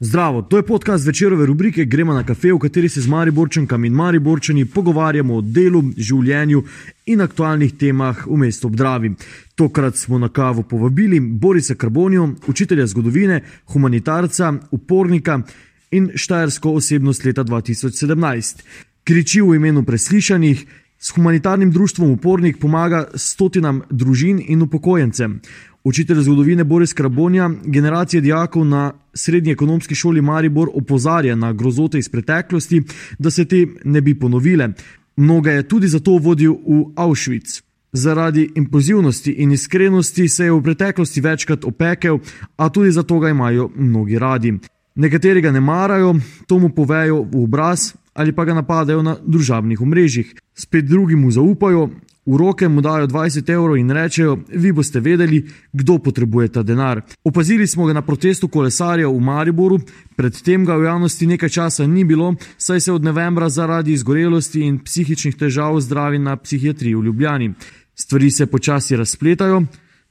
Zdravo, to je podcast večerove rubrike Gremo na kafe, v kateri se z Mariborčankami in Mariborčani pogovarjamo o delu, življenju in aktualnih temah v mestu Obdravi. Tokrat smo na kavo povabili Borisa Karbonijo, učitelja zgodovine, humanitarca, upornika in štajersko osebnost leta 2017. Kriči v imenu preslišanih. S humanitarnim društvom Upornik pomaga stotinam družin in upokojencem. Učitelj zgodovine Boris Krabonja, generacije dijakov na srednji ekonomski šoli Maribor opozarja na grozote iz preteklosti, da se te ne bi ponovile. Mnoga je tudi zato vodil v Auschwitz. Zaradi impulzivnosti in iskrenosti se je v preteklosti večkrat opekel, a tudi zato ga imajo mnogi radi. Nekateri ga ne marajo, to mu povejo v obraz ali pa ga napadajo na družabnih omrežjih. Spet drugi mu zaupajo, v roke mu dajo 20 evrov in rečejo: Vi boste vedeli, kdo potrebuje ta denar. Opazili smo ga na protestu kolesarjev v Mariboru, predtem ga v javnosti nekaj časa ni bilo, saj se od novembra zaradi izgorelosti in psihičnih težav zdravi na psihiatriji v Ljubljani. Stvari se počasi razpletajo,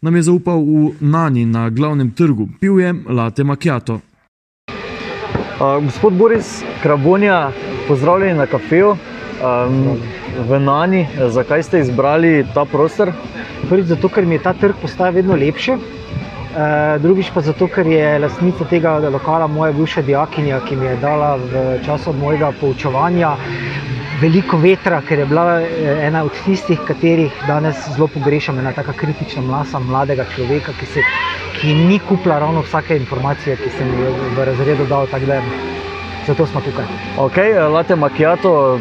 nam je zaupal v Nani na glavnem trgu, pil je Late Macchiato. Uh, gospod Boris Krabonja, pozdravljeni na kafeju. Um, v Nani, zakaj ste izbrali ta prostor? Prvič zato, ker mi je ta trg postal vedno lepši. Uh, drugič pa zato, ker je lastnica tega lokala moja bivša dijakinja, ki mi je dala v času mojega poučevanja veliko vetra, ker je bila ena od tistih, katerih danes zelo pogrešam, ena tako kritična mlasa mladega človeka, ki, se, ki ni kupila ravno vsake informacije, ki sem jih v razredu dal. Zato smo tukaj. Ok, late makijato,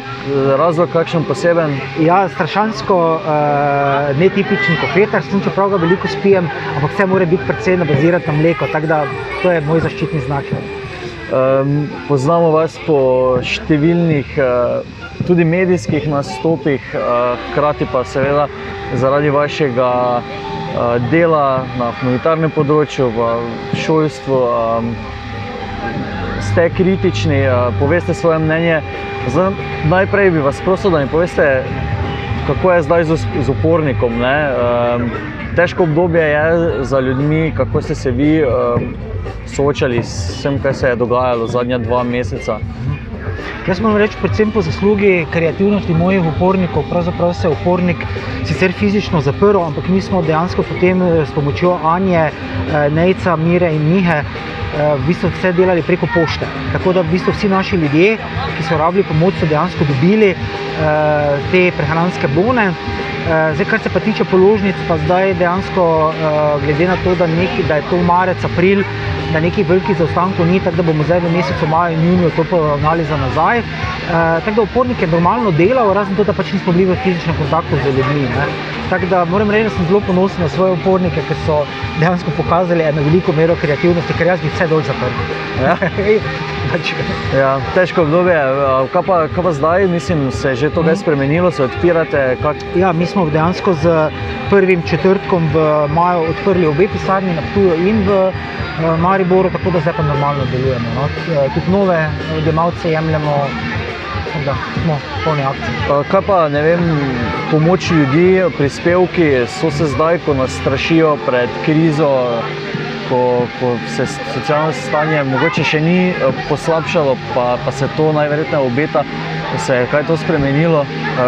razlog kakšen poseben? Ja, strašansko uh, netipičen kofetar, sem čeprav ga veliko spijem, ampak vse mora biti predvsem bazirati na mleko, tako da to je moj zaščitni znak. Um, poznamo vas po številnih, uh, tudi medijskih nastopih, hkrati pa seveda zaradi vašega dela na humanitarnem področju, v šolstvu. Ste kritični, poveste svoje mnenje. Zdaj, najprej bi vas prosil, da mi poveste, kako je zdaj z upornikom. Ne? Težko obdobje je za ljudmi, kako ste se vi soočali s tem, kaj se je dogajalo zadnja dva meseca. Jaz moram reči, predvsem po zaslugi kreativnosti mojih upornikov, pravzaprav se je upornik sicer fizično zaprl, ampak mi smo dejansko potem s pomočjo Anje, Nejca, Mire in Mihe v bistvu vse delali preko pošte. Tako da v bistvu vsi naši ljudje, ki so rabili pomoč, so dejansko dobili te prehranske bone. Zdaj, kar se pa tiče položnic, pa zdaj dejansko, glede na to, da, neki, da je to marec, april, da nekih velikih zaostankov ni, tako da bomo zdaj v mesecu maju in juniju to poravnali za nazaj. Tako da upornik je normalno delal, razen to, da pač nismo bili v fizičnem kontaktu z ljudmi. Ne. Tako da moram reči, da sem zelo ponosen na svoje upornike, ker so dejansko pokazali eno veliko mero kreativnosti, ker jaz bi vse dol zaprl. Ja. ja, težko obdobje. Kaj pa, kaj pa zdaj, mislim, se je že to nekaj spremenilo, se odpirate? Kak... Ja, mi smo dejansko z prvim četrtkom v maju odprli obe pisarni na Ptuju in v Mariboru, tako da zdaj pa normalno delujemo. No. Tudi nove odjemalce jemljemo. Da, smo polni akcije. Kaj pa, vem, pomoč ljudi, prispevki so se zdaj, ko nas strašijo pred krizo, ko, ko se socialno stanje mogoče še ni poslabšalo, pa, pa se to najverjetneje obeta, se je kaj to spremenilo?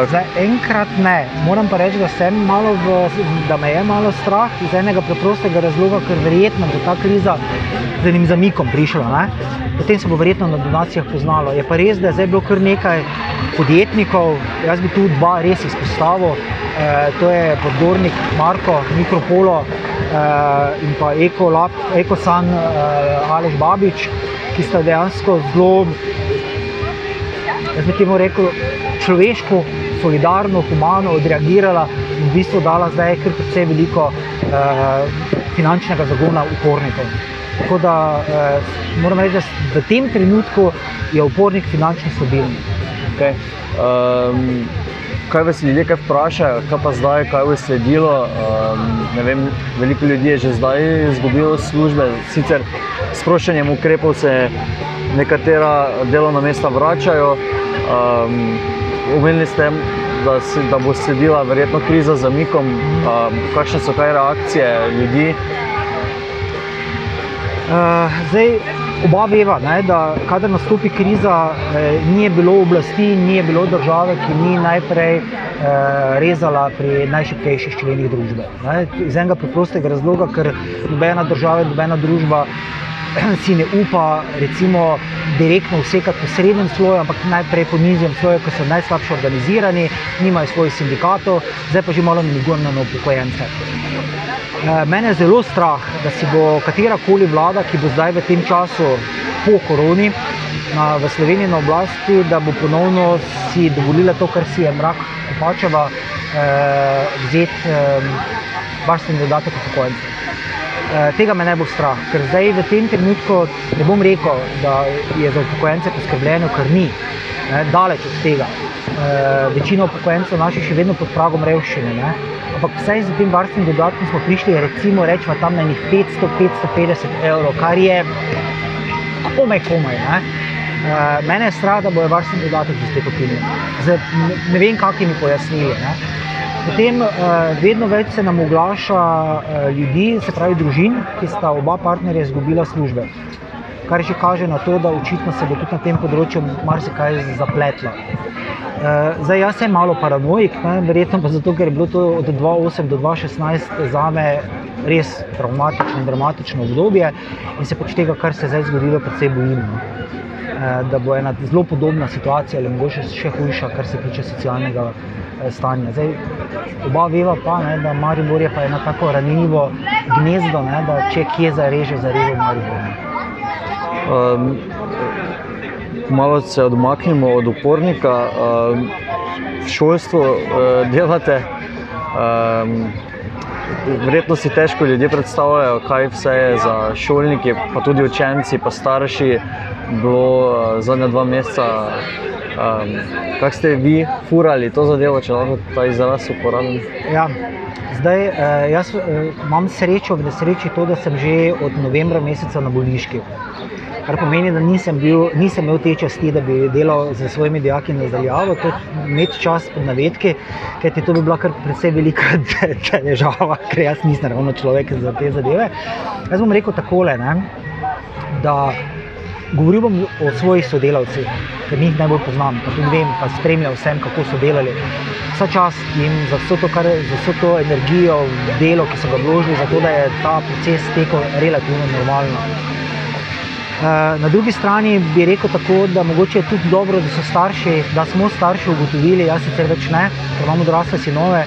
Zdaj, enkrat ne. Moram pa reči, da, malo v, da me je malo strah iz enega preprostega razloga, ker verjetno bo ta kriza z enim zamikom prišla. Ne? Potem se bo verjetno na donacijah poznalo. Je pa res, da je zdaj bilo kar nekaj podjetnikov, jaz bi tu dva res izpostavil. E, to je podgornik Marko, Mikropolo e, in pa Ekosan e, Aleš Babič, ki sta dejansko zelo, jaz bi temu rekel, človeško, solidarno, humano odreagirala in v bistvu dala zdaj kar precej veliko e, finančnega zagona upornikov. Tako da eh, moram reči, da v tem trenutku je upornik finančno stabilen. Okay. Um, kaj vas ljudje kaj vprašajo, kaj pa zdaj, kaj bo sledilo? Um, vem, veliko ljudi je že zdaj izgubilo službe, sicer s sproščanjem ukrepov se nekatera delovna mesta vračajo. Um, Umenili ste, da, si, da bo sledila verjetno kriza z zamikom. Um, kakšne so kaj reakcije ljudi? Uh, zdaj, oba veva, ne, da kadar nastopi kriza, eh, ni bilo oblasti, ni bilo države, ki ni najprej eh, rezala pri najšipkejših členih družbe. Ne. Iz enega preprostega razloga, ker nobena država, nobena družba si ne upa, recimo, direktno vsekati po srednjem sloju, ampak najprej po nizjem sloju, ki so najslabše organizirani, nimajo svojih sindikatov, zdaj pa že malo namigujem na upokojence. Eh, mene je zelo strah, da si bo katera koli vlada, ki bo zdaj v tem času po koroni na, v Sloveniji na oblasti, da bo ponovno si dovolila to, kar si je mrak Kopačeva, eh, vzeti eh, varstveni dodatek upokojencem. Eh, tega me ne bo strah, ker zdaj v tem trenutku ne bom rekel, da je za upokojence poskrbljeno, ker ni, ne, daleč od tega. E, večina upokojencev naših še vedno pod pragom revščine. Ne. Ampak vsaj z tem varstvenim dodatkom smo prišli, recimo, rečemo tam na njih 500-550 evrov, kar je komaj, komaj. Ne. E, mene je strah, da bojo varstveni dodatek iz te pokojnine. Ne, ne vem, kakimi pojasnili. Ne. Potem uh, vedno več se nam oglaša uh, ljudi, se pravi družin, ki sta oba partnerja izgubila službe. Kar že kaže na to, da očitno se bo tudi na tem področju marsikaj zapletlo. Uh, zdaj, jaz sem malo paranoik, ne, verjetno pa zato, ker je bilo to od 2008 do 2016 za me res traumatično in dramatično obdobje in se pač tega, kar se je zdaj zgodilo, predvsej bojim. No. Da bo ena zelo podobna situacija, ali mogoče še hujša, kar se tiče socialnega stanja. Zdaj, oba veva pa, ne, da Maribor je pa eno tako ranljivo gnezdo, ne, da če kje zareže, zareže Maribor. Um, malo se odmaknemo od upornika. Um, v šolstvu uh, delate. Um, Verjetno si težko ljudje predstavljajo, kaj vse je za šolnike, pa tudi učenci, pa starši, bilo zadnja dva meseca Um, Kako ste vi furali to zadevo, če lahko ta izraz uporabim? Ja. Zdaj, eh, jaz eh, imam srečo v nesreči to, da sem že od novembra meseca na bolniški. Kar pomeni, da nisem, bil, nisem imel te časti, da bi delal z svojimi dijaki nadaljavo, to imeti čas pod navedki, ker ti to bi bila kar precej velika težava, ker jaz nisem ravno človek za te zadeve. Jaz bom rekel takole, ne, da govoril bom o svojih sodelavcih, ker njih najbolj poznam, pa tudi vem, pa spremljam vsem, kako so delali. Vsa čas jim za vso to, kar, za vso to energijo, delo, ki so ga vložili, zato da je ta proces tekel relativno normalno. Eh, na drugi strani bi rekel tako, da mogoče je tudi dobro, da so starši, da smo starši ugotovili, jaz sicer več ne, ker imamo odrasle sinove,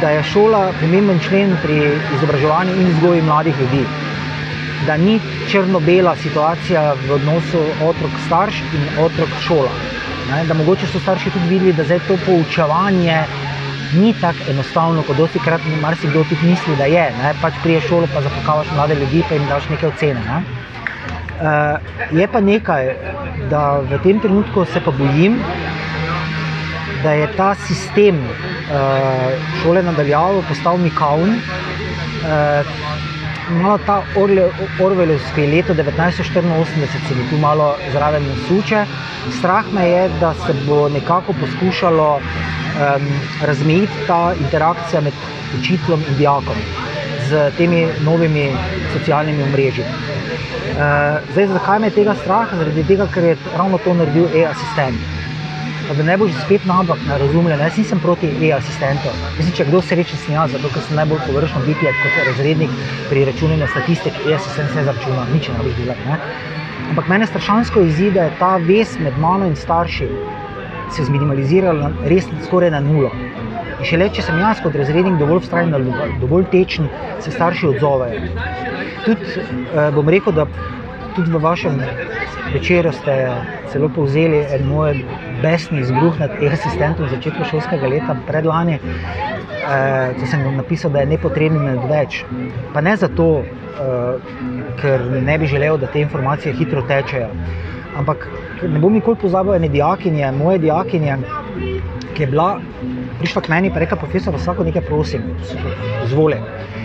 da je šola pomemben člen pri izobraževanju in vzgoji mladih ljudi da ni črno-bela situacija v odnosu otrok-starš in otrok-šola. Da mogoče so starši tudi videli, da to poučevanje ni tako enostavno, kot dosti krat marsikdo tudi misli, da je. Ne? Pač prije šolo pa zapakavaš mlade ljudi in daš neke ocene. Ne? Uh, je pa nekaj, da v tem trenutku se pa bojim, da je ta sistem uh, šole nadaljavo postal mikavn. Uh, malo ta Orwellovski leto 1984 se mi tu malo zraven suče. Strah me je, da se bo nekako poskušalo um, razmejiti ta interakcija med učiteljem in dijakom z temi novimi socialnimi omrežji. Uh, zdaj, zakaj me je tega strah? Zaradi tega, ker je ravno to naredil e-assistent da ne boš spet na razumljen. Jaz nisem proti e-asistentu. Mislim, če kdo srečen s njim, zato ker sem najbolj površno biti kot razrednik pri računanju statistik, e-asistent se zračuna, nič ne boš delal. Ampak mene strašansko izide, da je ta vez med mano in starši se zminimalizirala res skoraj na nulo. In šele, če sem jaz kot razrednik dovolj vztrajen, dovolj tečen, se starši odzovejo. Tudi eh, bom rekel, da tudi v vašem večeru ste celo povzeli en moj besni izbruh nad asistentom v začetku šolskega leta predlani, eh, ko sem napisal, da je nepotreben več. Pa ne zato, eh, ker ne bi želel, da te informacije hitro tečejo. Ampak ne bom nikoli pozabil ene dijakinje, moje dijakinje, ki je bila prišla k meni in rekla: Profesor, vsako nekaj prosim, zvoli.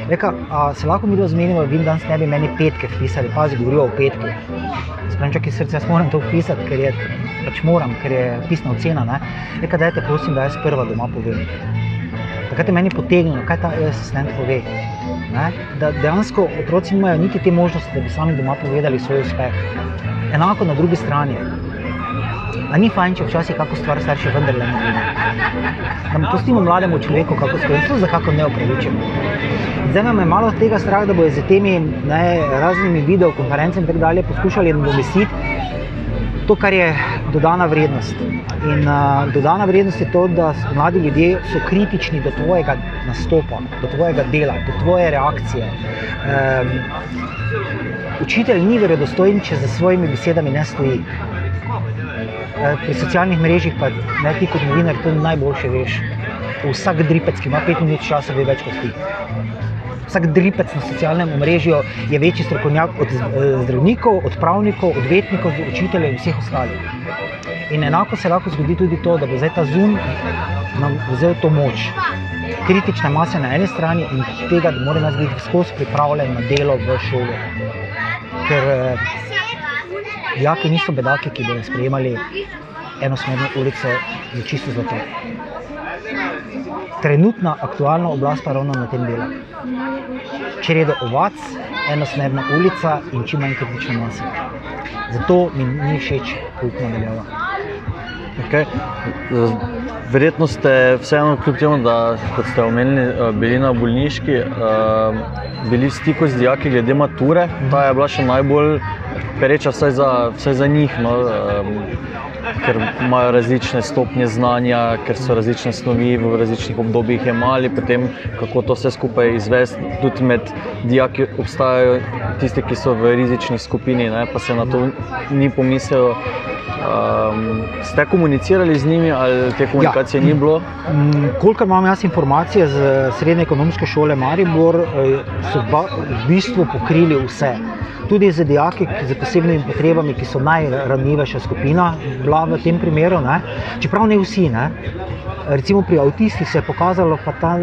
Reka, a se lahko mi razmenimo, da danes ne bi meni petke pisali, pazi, govorijo o petki. Spremem, če srce, jaz moram to pisati, ker je pač moram, ker je pisna ocena. Ne? Reka, dajte, prosim, da jaz prva doma povem. Takrat je meni potegnilo, kaj ta asistent pove. ne, da dejansko otroci nimajo niti te možnosti, da bi sami doma povedali svoj uspeh. Enako na drugi strani. A ni fajn, če včasih kako stvar starši vendarle ne vidijo. Da pustimo mlademu človeku, kako skozi to, za kako ne upravičimo. Zdaj nam je malo tega strah, da bodo z temi ne, raznimi videokonferencami in tako dalje poskušali nadomestiti to, kar je dodana vrednost. In uh, dodana vrednost je to, da s- mladi ljudje so kritični do tvojega nastopa, do tvojega dela, do tvoje reakcije. Um, učitelj ni verodostojen, če za svojimi besedami ne stoji. Eh, Pri socialnih mrežah pa ne ti kot novinar to najboljše veš. Vsak dripec, ki ima pet minut časa, ve več kot ti. Vsak dripec na socialnem omrežju je večji strokovnjak od eh, zdravnikov, od pravnikov, odvetnikov, učiteljev in vseh ostalih. In enako se lahko zgodi tudi to, da bo zdaj ta zum nam vzel to moč. Kritična masa na eni strani in tega, da mora nas biti skozi pripravljen na delo v šoli. Ker eh, dijaki niso bedaki, ki bodo sprejemali enosmerno ulico za čisto zlato. Trenutna aktualna oblast pa ravno na tem dela. Čredo ovac, enosmerna ulica in čim manj kritične mase. Zato mi ni všeč pouk nadaljava. Okay. Verjetno ste vseeno, kljub temu, da ste omenili, eh, bili na bolniški, eh, bili v stiku z dijaki glede mature. Ta je bila še najbolj pereča, vsaj za, vsaj za njih. No, eh, Ker imajo različne stopnje znanja, ker so različne snovi v različnih obdobjih jemali, potem kako to vse skupaj izvesti. Tudi med dijaki obstajajo tisti, ki so v rizični skupini, ne, pa se na to ni pomislilo. Um, ste komunicirali z njimi ali te komunikacije ja. ni bilo? Mm, Kolikor imam jaz informacije z Srednje ekonomske šole Maribor, eh, so ba, v bistvu pokrili vse. Tudi za dijaki z posebnimi potrebami, ki so najranljivejša skupina, bila v tem primeru, ne? čeprav ne vsi. Ne? Recimo pri avtistih se je pokazalo, pa ta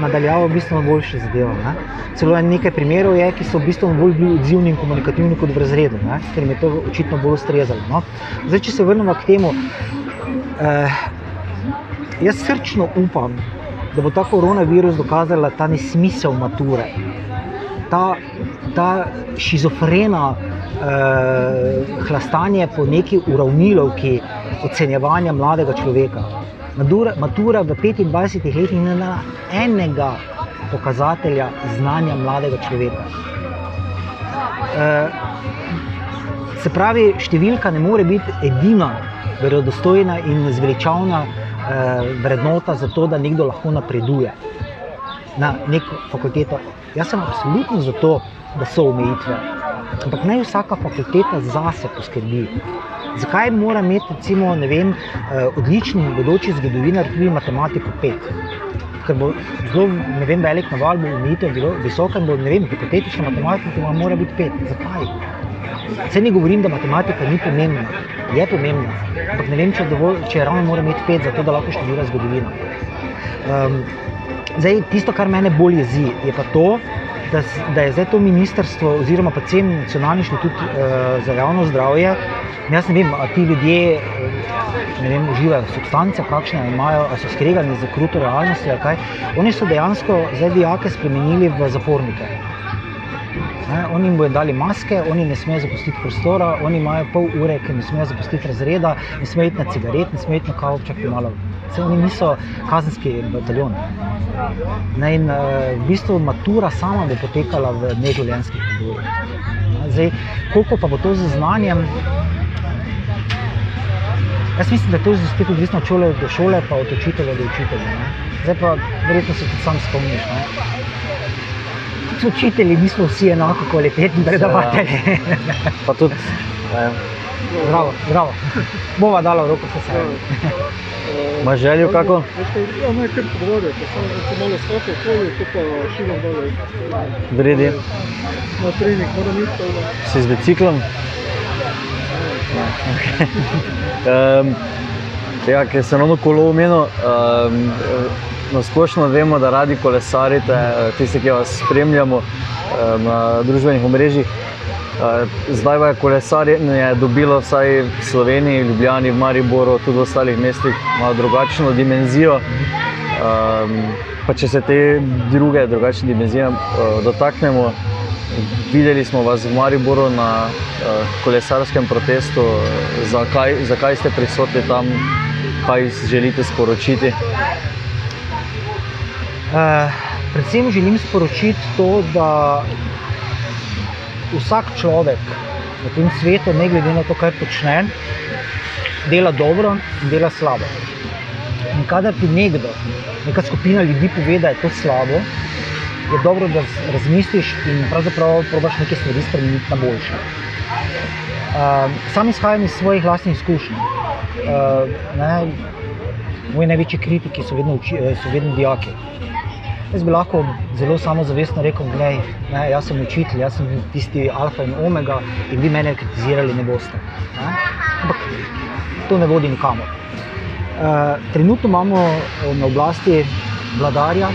nadaljava bistveno boljše zadeva. Ne? Celo nekaj primerov je, ki so bistveno bolj bili odzivni in komunikativni kot v razredu, ne? ker jim je to očitno bolj ustrezalo. No? Zdaj, če se vrnemo k temu. Eh, Jaz srčno upam, da bo ta koronavirus dokazala ta nesmisel mature, ta, ta šizofrena eh, hlastanje po neki uravnilovki ocenjevanja mladega človeka. Matura, matura v 25 letih ni na enega pokazatelja znanja mladega človeka. Eh, se pravi, številka ne more biti edina verodostojna in zveličavna eh, vrednota za to, da nekdo lahko napreduje na neko fakulteto. Jaz sem absolutno za to, da so omejitve. Ampak naj vsaka fakulteta zase poskrbi. Zakaj mora imeti, recimo, vem, eh, odlični bodoči zgodovinar tudi matematiko 5? Ker bo zelo vem, velik naval, bo zelo visoka in bo, ne vem, hipotetična matematika mora biti 5. Zakaj? Vse ne govorim, da matematika ni pomembna, je pomembna, ampak ne vem, če, dovolj, če ravno mora imeti pet, zato da lahko študira zgodovino. Um, zdaj, tisto, kar mene bolj jezi, je pa to, da, da je zdaj to ministrstvo, oziroma pa cel nacionalni inštitut uh, za javno zdravje. Jaz ne vem, ali ti ljudje eh, ne vem, uživajo substance, kakšne imajo, ali so skregani z kruto realnostjo. kaj. Oni so dejansko zdaj dijake spremenili v zapornike. Oni jim bodo dali maske, oni ne smejo zapustiti prostora, oni imajo pol ure, ki ne smejo zapustiti razreda, ne smejo iti na cigaret, ne smejo iti na kavo, čakaj malo. Vse oni niso kazenski bataljon. Ne, in, uh, v bistvu matura sama bo potekala v neživljenjskih pogojih. Zdaj, koliko pa bo to z znanjem? Jaz mislim, da je to spet odvisno od šole do šole, pa od učitelja do učitelja. Zdaj pa verjetno se tudi sam spomniš. Ne. Tudi učitelji nismo vsi enako kvalitetni predavatelji. Pa tudi, eh, Zdravo, zdravo. Bova dala roko vse sebe. imaš željo kako? Ja, naj kar pogovarjaj, pa samo se malo skakal okoli, to pa širom dalje. Vredi, Na trening moram iti, si z biciklom? Um, ja, ker sem ravno kolo omenil, um, na splošno vemo, da radi kolesarite, eh, tisti, ki vas spremljamo eh, na družbenih omrežjih. Eh, Zdaj je kolesarjenje dobilo vsaj v Sloveniji, Ljubljani, v Mariboru, tudi v ostalih mestih malo drugačno dimenzijo. Um, pa če se te druge, drugačne dimenzije dotaknemo, videli smo vas v Mariboru na kolesarskem protestu. Zakaj, zakaj ste prisotni tam, kaj želite sporočiti? Uh, predvsem želim sporočiti to, da vsak človek na tem svetu, ne glede na to, kaj počne, dela dobro in dela slabo. In kadar ti nekdo, neka skupina ljudi pove, da je to slabo, je dobro, da razmisliš in pravzaprav probaš nekaj stvari spremeniti na boljše. Uh, sam izhajam iz svojih vlastnih izkušenj. Uh, moji največji kritiki so vedno, uči, so vedno dijaki. Jaz bi lahko zelo samozavestno rekel, da jaz sem učitelj, jaz sem tisti alfa in omega in vi mene kritizirali ne boste. Ne? Ampak to ne vodi nikamor. Uh, trenutno imamo na oblasti vladarja,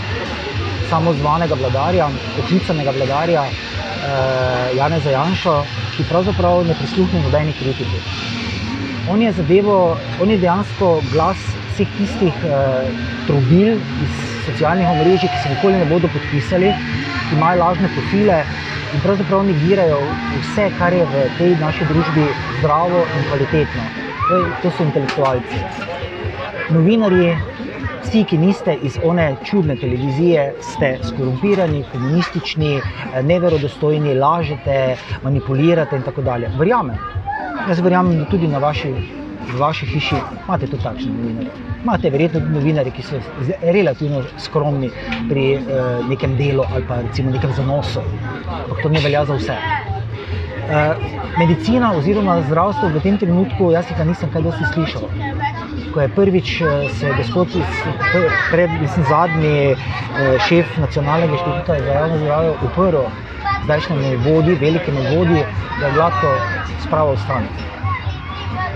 samozvanega vladarja, poklicanega vladarja uh, Janeza Janša, ki pravzaprav ne prisluhne nobeni kritiki. On je zadevo, on je dejansko glas vseh tistih uh, trobil iz socialnih omrežij, ki se nikoli ne bodo podpisali, ki imajo lažne profile in pravzaprav negirajo vse, kar je v tej naši družbi zdravo in kvalitetno. To, to so intelektualci. Novinarji, vsi, ki niste iz one čudne televizije, ste skorumpirani, komunistični, neverodostojni, lažete, manipulirate in tako dalje. Verjamem. Jaz verjamem, da tudi na vaši v vaši hiši imate tudi takšne novinarje. Imate verjetno tudi novinarje, ki so relativno skromni pri uh, nekem delu ali pa recimo nekem zanosu, ampak to ne velja za vse. Uh, medicina oziroma zdravstvo v tem trenutku, jaz ga nisem kaj dosti slišal. Ko je prvič se gospod, pred, mislim, zadnji šef nacionalnega inštituta za javno zdravje uprl zdajšnjemu vodi, velikemu vodi, da je gladko spravo stanje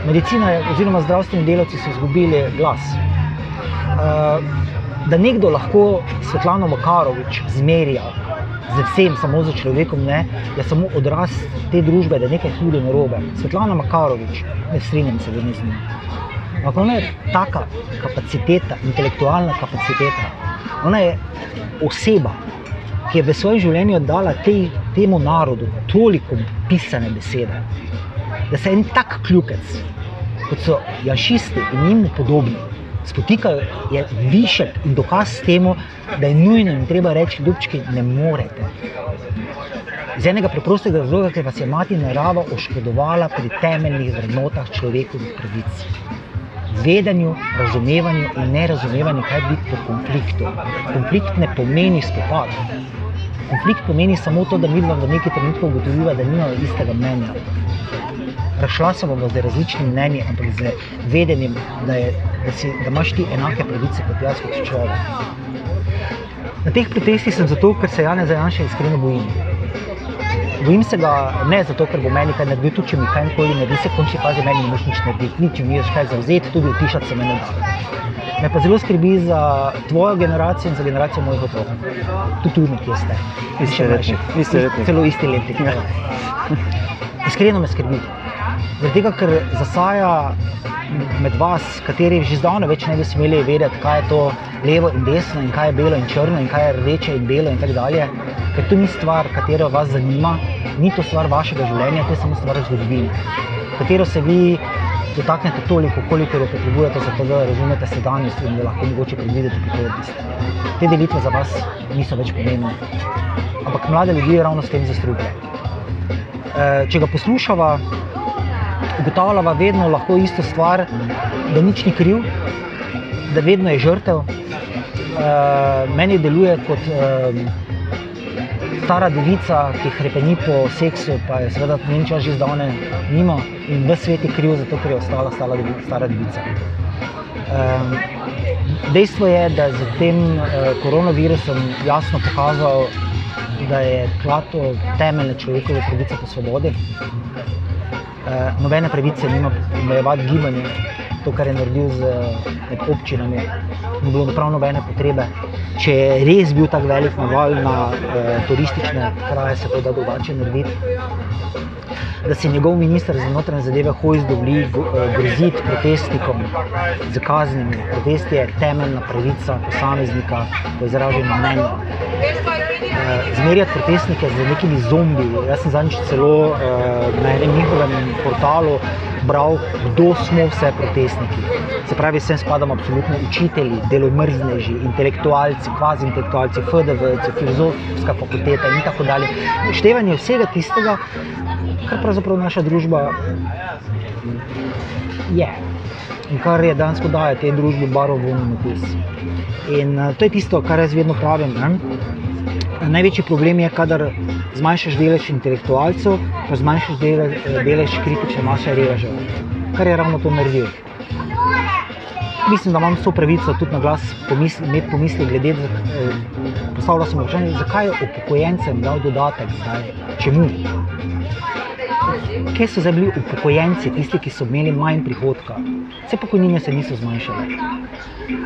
medicina oziroma zdravstveni delavci so izgubili glas. Uh, da nekdo lahko Svetlano Makarovič zmerja z vsem, samo za človekom, ne, je samo odraz te družbe, da je nekaj hudo narobe. Svetlana Makarovič, ne strinjam se vedno z njim. Ampak ona je taka kapaciteta, intelektualna kapaciteta. Ona je oseba, ki je v svojem življenju dala tej, temu narodu toliko pisane besede, da se en tak kljukec, kot so jašisti in jim podobni, spotikajo, je višek in dokaz temu, da je nujno in treba reči, ljubčki, ne morete. Iz enega preprostega razloga, ker vas je mati narava oškodovala pri temeljnih vrednotah človekovih pravic. Vedenju, razumevanju in nerazumevanju, kaj biti po konfliktu. Konflikt ne pomeni spopad. Konflikt pomeni samo to, da mi dva v neki trenutku ugotoviva, da nimamo istega mnenja. Razšla se bomo z različnimi mnenji, ampak z vedenjem, da, je, da, si, da imaš ti enake pravice kot jaz, kot človek. Na teh protestih sem zato, ker se Jana Zajanša iskreno bojim. Bojim se ga ne zato, ker bo meni kaj naredil, tudi če mi kaj nikoli naredi, se konči fazi meni ne moš nič narediti, nič mi je kaj zavzeti, tudi utišati se me ne da. Me pa zelo skrbi za tvojo generacijo in za generacijo mojih otrok. Tudi tu nekje ste. Isti letnik. Isti letnik. Celo isti letnik. Ja. Iskreno me skrbi. Zaradi tega, ker zasaja med vas, kateri že zdavno več ne bi smeli vedeti, kaj je to levo in desno, in kaj je belo in črno, in kaj je rdeče in belo, in tako dalje. Ker to ni stvar, katero vas zanima, ni to stvar vašega življenja, to je samo stvar zgodovine, katero se vi dotaknete toliko, koliko jo potrebujete, zato da razumete sedanjost in da lahko mogoče predvideti prihodnost. Te delitve za vas niso več pomembne, ampak mlade ljudi ravno s tem zastrupljajo. Če ga poslušava, ugotavljava vedno lahko isto stvar, da nič ni kriv, da vedno je žrtev. Uh, meni deluje kot uh, stara devica, ki hrepeni po seksu, pa je seveda čas že zdavne nima in v svet je kriv, zato ker je ostala stara devica. Stara devica. Um, dejstvo je, da je z tem uh, koronavirusom jasno pokazal, da je klato temeljne človekove pravice po svobodi. Uh, nobene pravice nima omejevati gibanje, to, kar je naredil z med občinami, ni bilo prav nobene potrebe. Če je res bil tako velik naval na uh, turistične kraje, se to da drugače narediti. da si njegov minister za notranje zadeve Hojs dovoli eh, groziti protestnikom z kaznimi. Protest je temeljna pravica posameznika po izražanju mnenja. Eh, Zmerjati protestnike z nekimi zombi. Jaz sem zadnjič celo uh, na enem njihovem portalu bral, kdo smo vse protestniki. Se pravi, sem spadam absolutno učitelji, delomrzneži, intelektualci, kvazi intelektualci, FDV, filozofska fakulteta in tako dalje. Števanje vsega tistega, kar pravzaprav naša družba je in kar je danes daje tej družbi barovni napis. In uh, to je tisto, kar jaz vedno pravim. Ne? Največji problem je, kadar zmanjšaš delež intelektualcev, pa zmanjšaš delež, delež kritične mase revežev, kar je ravno to naredil. Mislim, da imam vso pravico tudi na glas pomisli, imeti pomisli glede eh, postavljal sem vprašanje, zakaj je upokojencem dal dodatek zdaj, čemu? Kje so zdaj bili upokojenci, tisti, ki so imeli manj prihodka? Vse pokojnine se niso zmanjšale.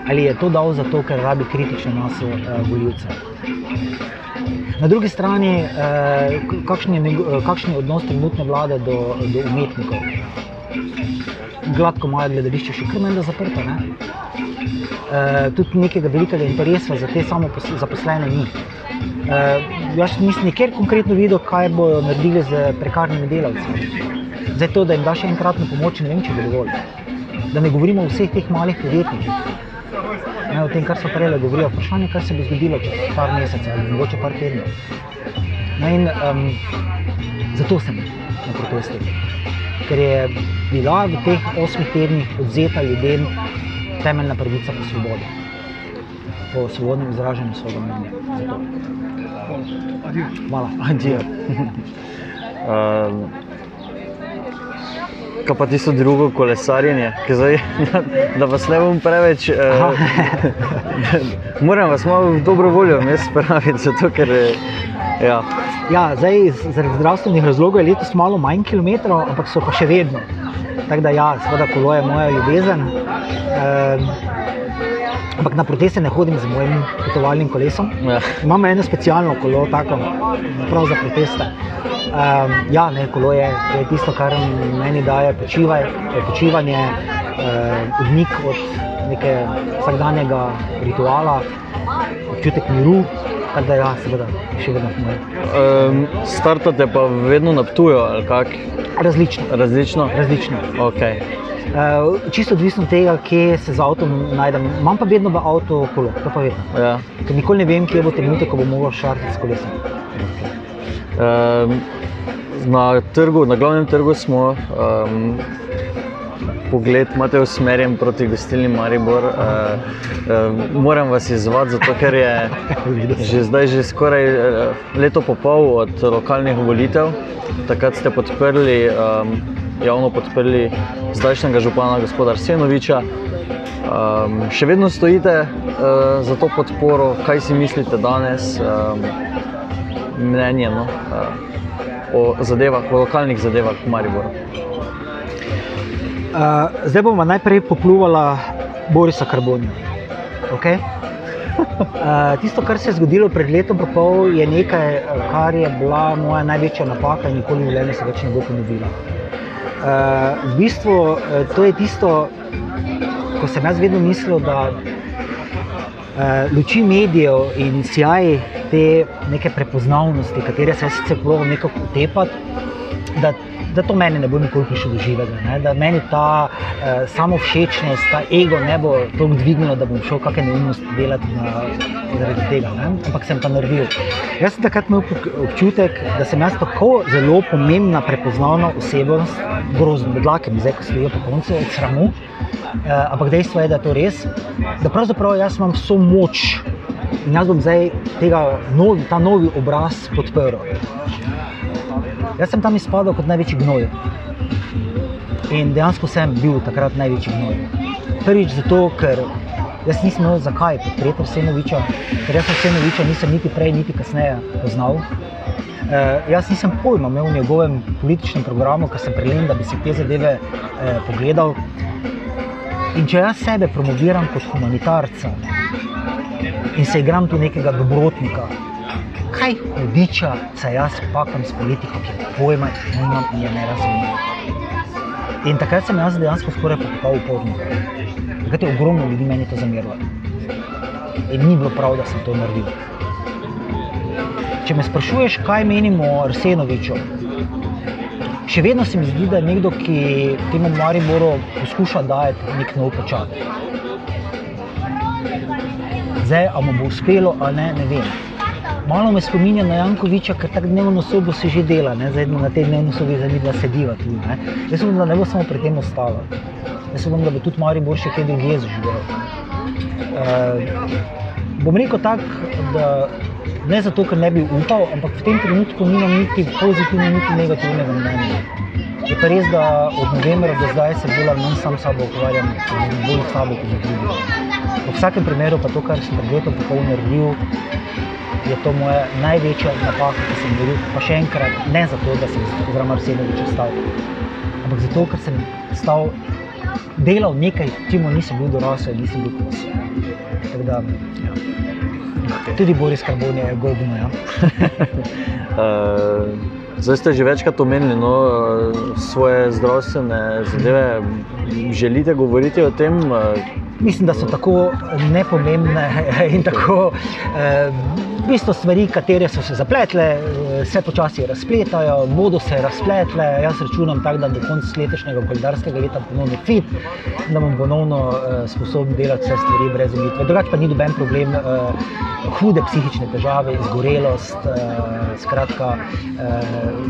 Ali je to dal zato, ker rabi kritično maso uh, voljivcev? Na drugi strani, eh, kakšen, je, njego- kakšen je odnos trenutne vlade do, do umetnikov? Gladko imajo gledališče še kar menda zaprto. Ne? E, tudi nekega velikega interesa za te samo pos- zaposlene ni. E, jaz nisem nikjer konkretno videl, kaj bodo naredili z prekarnimi delavci. Zdaj to, da jim daš enkratno pomoč, ne vem, če bo dovolj. Da ne govorimo o vseh teh malih podjetnikih. Ne, o tem, kar so prej govorili, vprašanje, kaj se bo zgodilo čez par mesecev ali mogoče par tednov. No in um, zato sem na protestu. Ker je bila v teh osmih tednih odzeta ljudem temeljna pravica po svobodi, po svobodnem izražanju svojega mnenja. Hvala. Adijo. Um, kaj pa tisto drugo kolesarjenje, zdaj, da, vas ne bom preveč. Uh, moram vas malo v dobro voljo vmes spraviti, zato ker je. Ja, Ja, zdaj zaradi zdravstvenih razlogov je letos malo manj kilometrov, ampak so pa še vedno. Tako da, ja, seveda, kolo je moja ljubezen. Um, ampak na proteste ne hodim z mojim potovalnim kolesom. ja. Imamo eno specialno kolo, tako prav za proteste. Um, ja, ne, kolo je, je tisto, kar meni daje počivaj, počivanje, uh, odmik od nekega vsakdanjega rituala, občutek miru. Tako da, ja, seveda, še vedno moj. Um, startate pa vedno na tujo, ali kako? Različno. Različno? Različno. Okay. Uh, čisto odvisno od tega, kje se z avtom najdem. Imam pa vedno v avtu kolo, to pa vedno. Ja. Ker nikoli ne vem, kje bo trenutek, ko bom mogel šartiti s kolesom. Um, na, trgu, na glavnem trgu smo. Um, Pogled imate usmerjen proti gostilni Maribor. Uh, uh, moram vas izzvati, zato ker je že zdaj že skoraj uh, leto in pol od lokalnih volitev. Takrat ste podprli, um, javno podprli zdajšnjega župana gospoda Arsenoviča. Um, še vedno stojite uh, za to podporo, kaj si mislite danes, um, mnenje no, o zadevah, o lokalnih zadevah v Mariboru. Uh, zdaj bomo najprej popluvala Borisa Karbonija. Okay? Uh, tisto, kar se je zgodilo pred letom in pol, je nekaj, kar je bila moja največja napaka in nikoli v življenju se več ne bo ponovila. Uh, v bistvu uh, to je tisto, ko sem jaz vedno mislil, da uh, luči medijev in sjaj te neke prepoznavnosti, katere se jaz sicer probujem nekako utepati, da, da to meni ne bo nikoli prišlo do živega. Ne? Da meni ta uh, samovšečnost, ta ego ne bo toliko dvignilo, da bom šel kakšne neumnosti delati na, zaradi tega. Ne? Ampak sem pa naredil. Jaz sem takrat imel občutek, da sem jaz tako zelo pomembna, prepoznavna osebnost, grozno bedlake, zdaj ko stojijo po koncu od sramu. Uh, ampak dejstvo je, da je to res, da pravzaprav jaz imam vso moč in jaz bom zdaj tega novi, ta novi obraz podprl. Jaz sem tam izpadel kot največji gnoj. In dejansko sem bil takrat največji gnoj. Prvič zato, ker jaz nisem imel zakaj podpreti Arsenoviča, ker jaz Arsenoviča nisem niti prej, niti kasneje poznal. Uh, jaz nisem pojma imel v njegovem političnem programu, ker sem prelen, da bi si te zadeve uh, pogledal. In če jaz sebe promoviram kot humanitarca in se igram tu nekega dobrotnika, kaj hudiča se jaz pakam s politiko, ki pojma nimam in je ne razumem. In takrat sem jaz dejansko skoraj pokopal upornika. Takrat je ogromno ljudi meni to zamerilo. In ni bilo prav, da sem to naredil. Če me sprašuješ, kaj menimo o Arsenoviču, še vedno se mi zdi, da je nekdo, ki temu Mariboru poskuša dati nek nov pečat. Zdaj, ali mu bo uspelo, ali ne, ne vem. Malo me spominja na Jankoviča, ker tako dnevno sobo se že dela, ne? zdaj na tej dnevni sobi za njih sediva tu. Ne? Jaz upam, da ne bo samo pri tem ostalo. Jaz upam, da bo tudi Maribor še kaj drugje zaživel. Uh, bom rekel tako, da ne zato, ker ne bi upal, ampak v tem trenutku nimam niti pozitivnega, niti negativnega mnenja. Je pa res, da od novembra do zdaj se bolj ali manj sam sabo ukvarjam, bolj sabo kot z drugimi. V vsakem primeru pa to, kar sem pred letom popolno naredil, je to moja največja napaka, ki sem jo naredil. Pa še enkrat, ne zato, da sem z Arsenovičem stal, ampak zato, ker sem stal, delal nekaj, čemu nisem bil dorasel, nisem bil kos. Tako da, ja. Tudi Boris Karbon je golbno. Ja. Uh, Zdaj ste že večkrat omenili no, svoje zdravstvene zadeve. Želite govoriti o tem? Mislim, da so tako nepomembne in tako. Eh, v bistvu stvari, ki so se zapletle, eh, se počasi razpletajo, bodo se razpletle. Jaz računam tako, da do konca letošnjega koledarskega leta ponovno fit, da bom ponovno uh, sposoben delati vse stvari brez umitve. Drugače pa ni noben problem, uh, hude psihične težave, izgorelost. Uh, skratka, uh,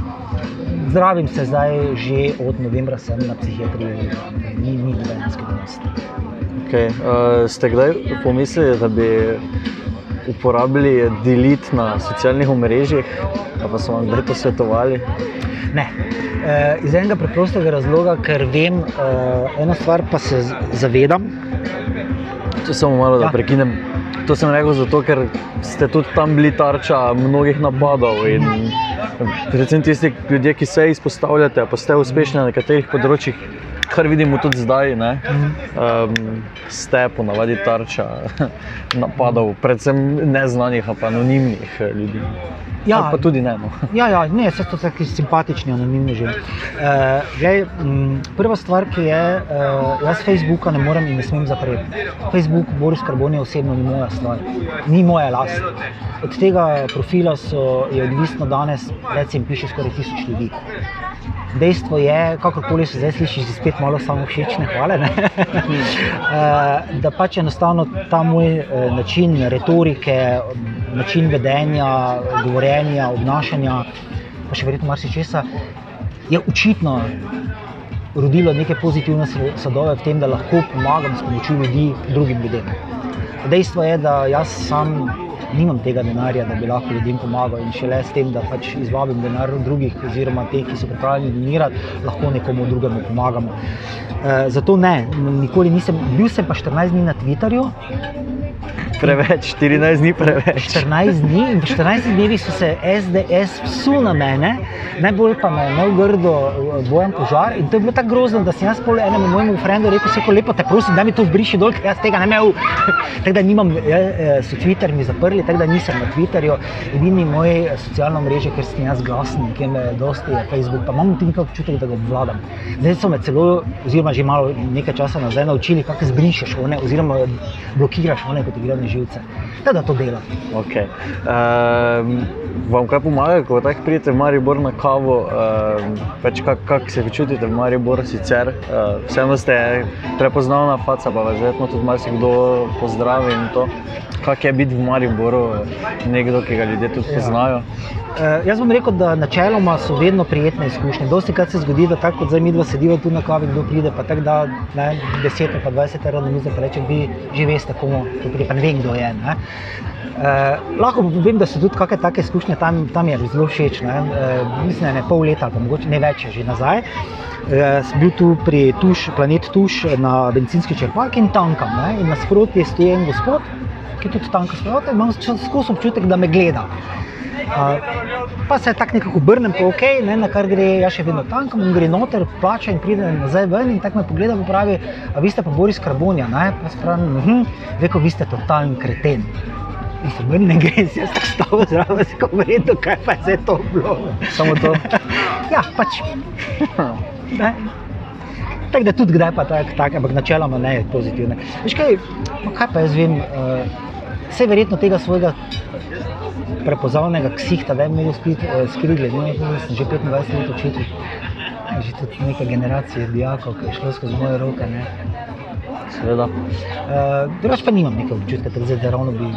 zdravim se zdaj že od novembra, sem na psihiatriji, ni, ni noben skrivnost. Okay. Uh, ste kdaj pomislili, da bi uporabili delit na socialnih omrežjih, pa so vam kdaj to svetovali? Ne. Uh, iz enega preprostega razloga, ker vem, uh, eno stvar pa se zavedam. Če samo malo ja. da prekinem. To sem rekel zato, ker ste tudi tam bili tarča mnogih napadov. Predvsem tisti ljudje, ki se izpostavljate, pa ste uspešni na nekaterih področjih, kar vidimo tudi zdaj, um, ste ponavadi tarča napadov, predvsem neznanih, pa anonimnih eh, ljudi. Ja, pa tudi ne. No. Ja, ja, ne, vse to so tako simpatični, anonimni že. Uh, gledaj, m, prva stvar, ki je, uh, jaz Facebooka ne morem in ne smem zapreti. Facebook, Boris Karbon je osebno ni moja stvar, ni moja last. Od tega profila so, je odvisno danes, recimo, piše skoraj tisoč ljudi. Dejstvo je, kakorkoli se zdaj sliši, že spet malo samo všečne, hvale, da pač enostavno ta moj eh, način retorike, način vedenja, govorjenja, obnašanja, pa še verjetno marsikčesa, je očitno rodilo neke pozitivne sadove v tem, da lahko pomagam s pomočjo ljudi drugim ljudem. Dejstvo je, da jaz sam nimam tega denarja, da bi lahko ljudem pomagal in šele s tem, da pač izvabim denar drugih, oziroma te, ki so pripravljeni donirati, lahko nekomu drugemu pomagamo. E, zato ne, nikoli nisem, bil sem pa 14 dni na Twitterju. Preveč, 14 dni preveč. 14 dni in 14 dni so se SDS psu na mene, najbolj pa me je imel grdo eh, bojen požar. In to je bilo tako grozno, da sem jaz pol enemu mojemu frendu rekel: Vse lepo te prosim, da mi to zbriši dol, ker jaz tega ne imel. tako da nimam, eh, so Twitter mi zaprli, tako da nisem na Twitterju. Edini moj eh, socialno mrežo, ker sem jaz glasen, ki me dosti je Facebook, pa imam tudi nekaj občutek, da ga obvladam. Zdaj so me celo, oziroma že malo nekaj časa nazaj naučili, kako zbrišeš one, oziroma blokiraš one, kot na živce. Da, da to dela. Okay. Um, vam kaj pomaga, ko tako pridete v Maribor na kavo? Um, pač Kako kak se počutite v Mariboru sicer? Uh, vseeno ste prepoznavna faca, pa vas verjetno tudi marsikdo pozdravi in to. Kako je biti v Mariboru nekdo, ki ga ljudje tudi ja. poznajo? Uh, jaz bom rekel, da načeloma so vedno prijetne izkušnje. Dosti krat se zgodi, da tako kot zdaj mi dva sediva tu na kavi, kdo pride, pa tako da ne, 10 ali 20 evrov na mizo, pa reče, vi že veste, komu to pride, pa ne vem, kdo je. Ne. Uh, lahko povem, da so tudi kakšne take izkušnje tam, tam je zelo všeč. Uh, mislim, da je pol leta, pa mogoče ne več, že nazaj. Uh, sem bil tu pri tuš, Planet Tuš na benzinski črpalki in tankam. Ne? In nasprotje stoji en gospod, ki tudi tanka sproti, imam skozi občutek, da me gleda. Pa se tako nekako obrnem, pa ok, ne, na kar gre, jaz še vedno tam, in gre noter, plača in pride nazaj ven in tako me pogleda, pa pravi, a vi ste pa Boris Karbonja, ne, pa spravim, uh -huh, veko, vi ste totalen kreten. In se mrne gre, si jaz tako stavo zraven, si kot vredno, kaj pa je to bilo. Samo to. Ja, pač. Tako da tudi kdaj pa tako, tak, ampak načeloma ne je pozitivno. Veš kaj, no kaj pa jaz vem, uh, vse verjetno tega svojega prepoznavnega ksihta, da je imel spet uh, skrigle, ne, jaz sem že 25 let učitelj, že tudi neka generacija dijakov, ki je šlo skozi moje roke. Ne. Seveda. Uh, Drugač pa nimam nekega občutka, da zdaj da ravno bi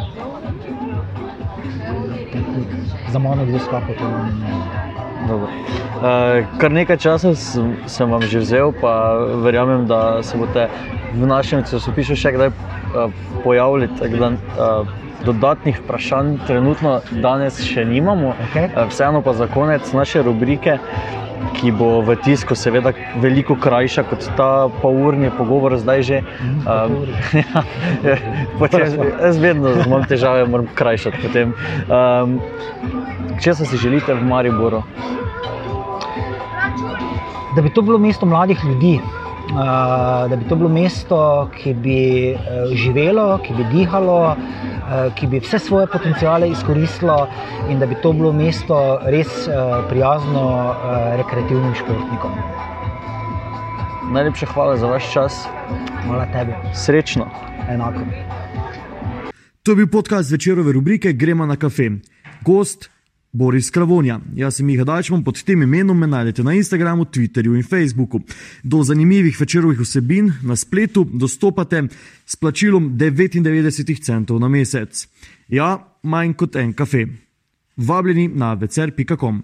za mano kdo skakal. Dobro. Uh, kar nekaj časa sem, sem vam že vzel, pa verjamem, da se boste v našem časopisu še kdaj uh, pojavili. Da, uh, dodatnih vprašanj trenutno danes še nimamo. Okej. Uh, vseeno pa za konec naše rubrike, ki bo v tisku seveda veliko krajša kot ta polurni pogovor zdaj že. Um, ja, potem, jaz vedno imam težave, moram krajšati. Potem. Um, Česa si želite v Mariboru? da bi to bilo mesto mladih ljudi, uh, da bi to bilo mesto, ki bi uh, živelo, ki bi dihalo, uh, ki bi vse svoje potencijale izkoristilo in da bi to bilo mesto res prijazno rekreativnim športnikom. Najlepša hvala za vaš čas. Hvala tebi, Srečno. enako. To je bil podcast večerove rubrike Gremo na kafe. Gost Boris Kravonja. Jaz sem Miha Dajčman, pod tem imenom me najdete na Instagramu, Twitterju in Facebooku. Do zanimivih večerovih vsebin na spletu dostopate s plačilom 99 centov na mesec. Ja, manj kot en kafe. Vabljeni na vecer.com.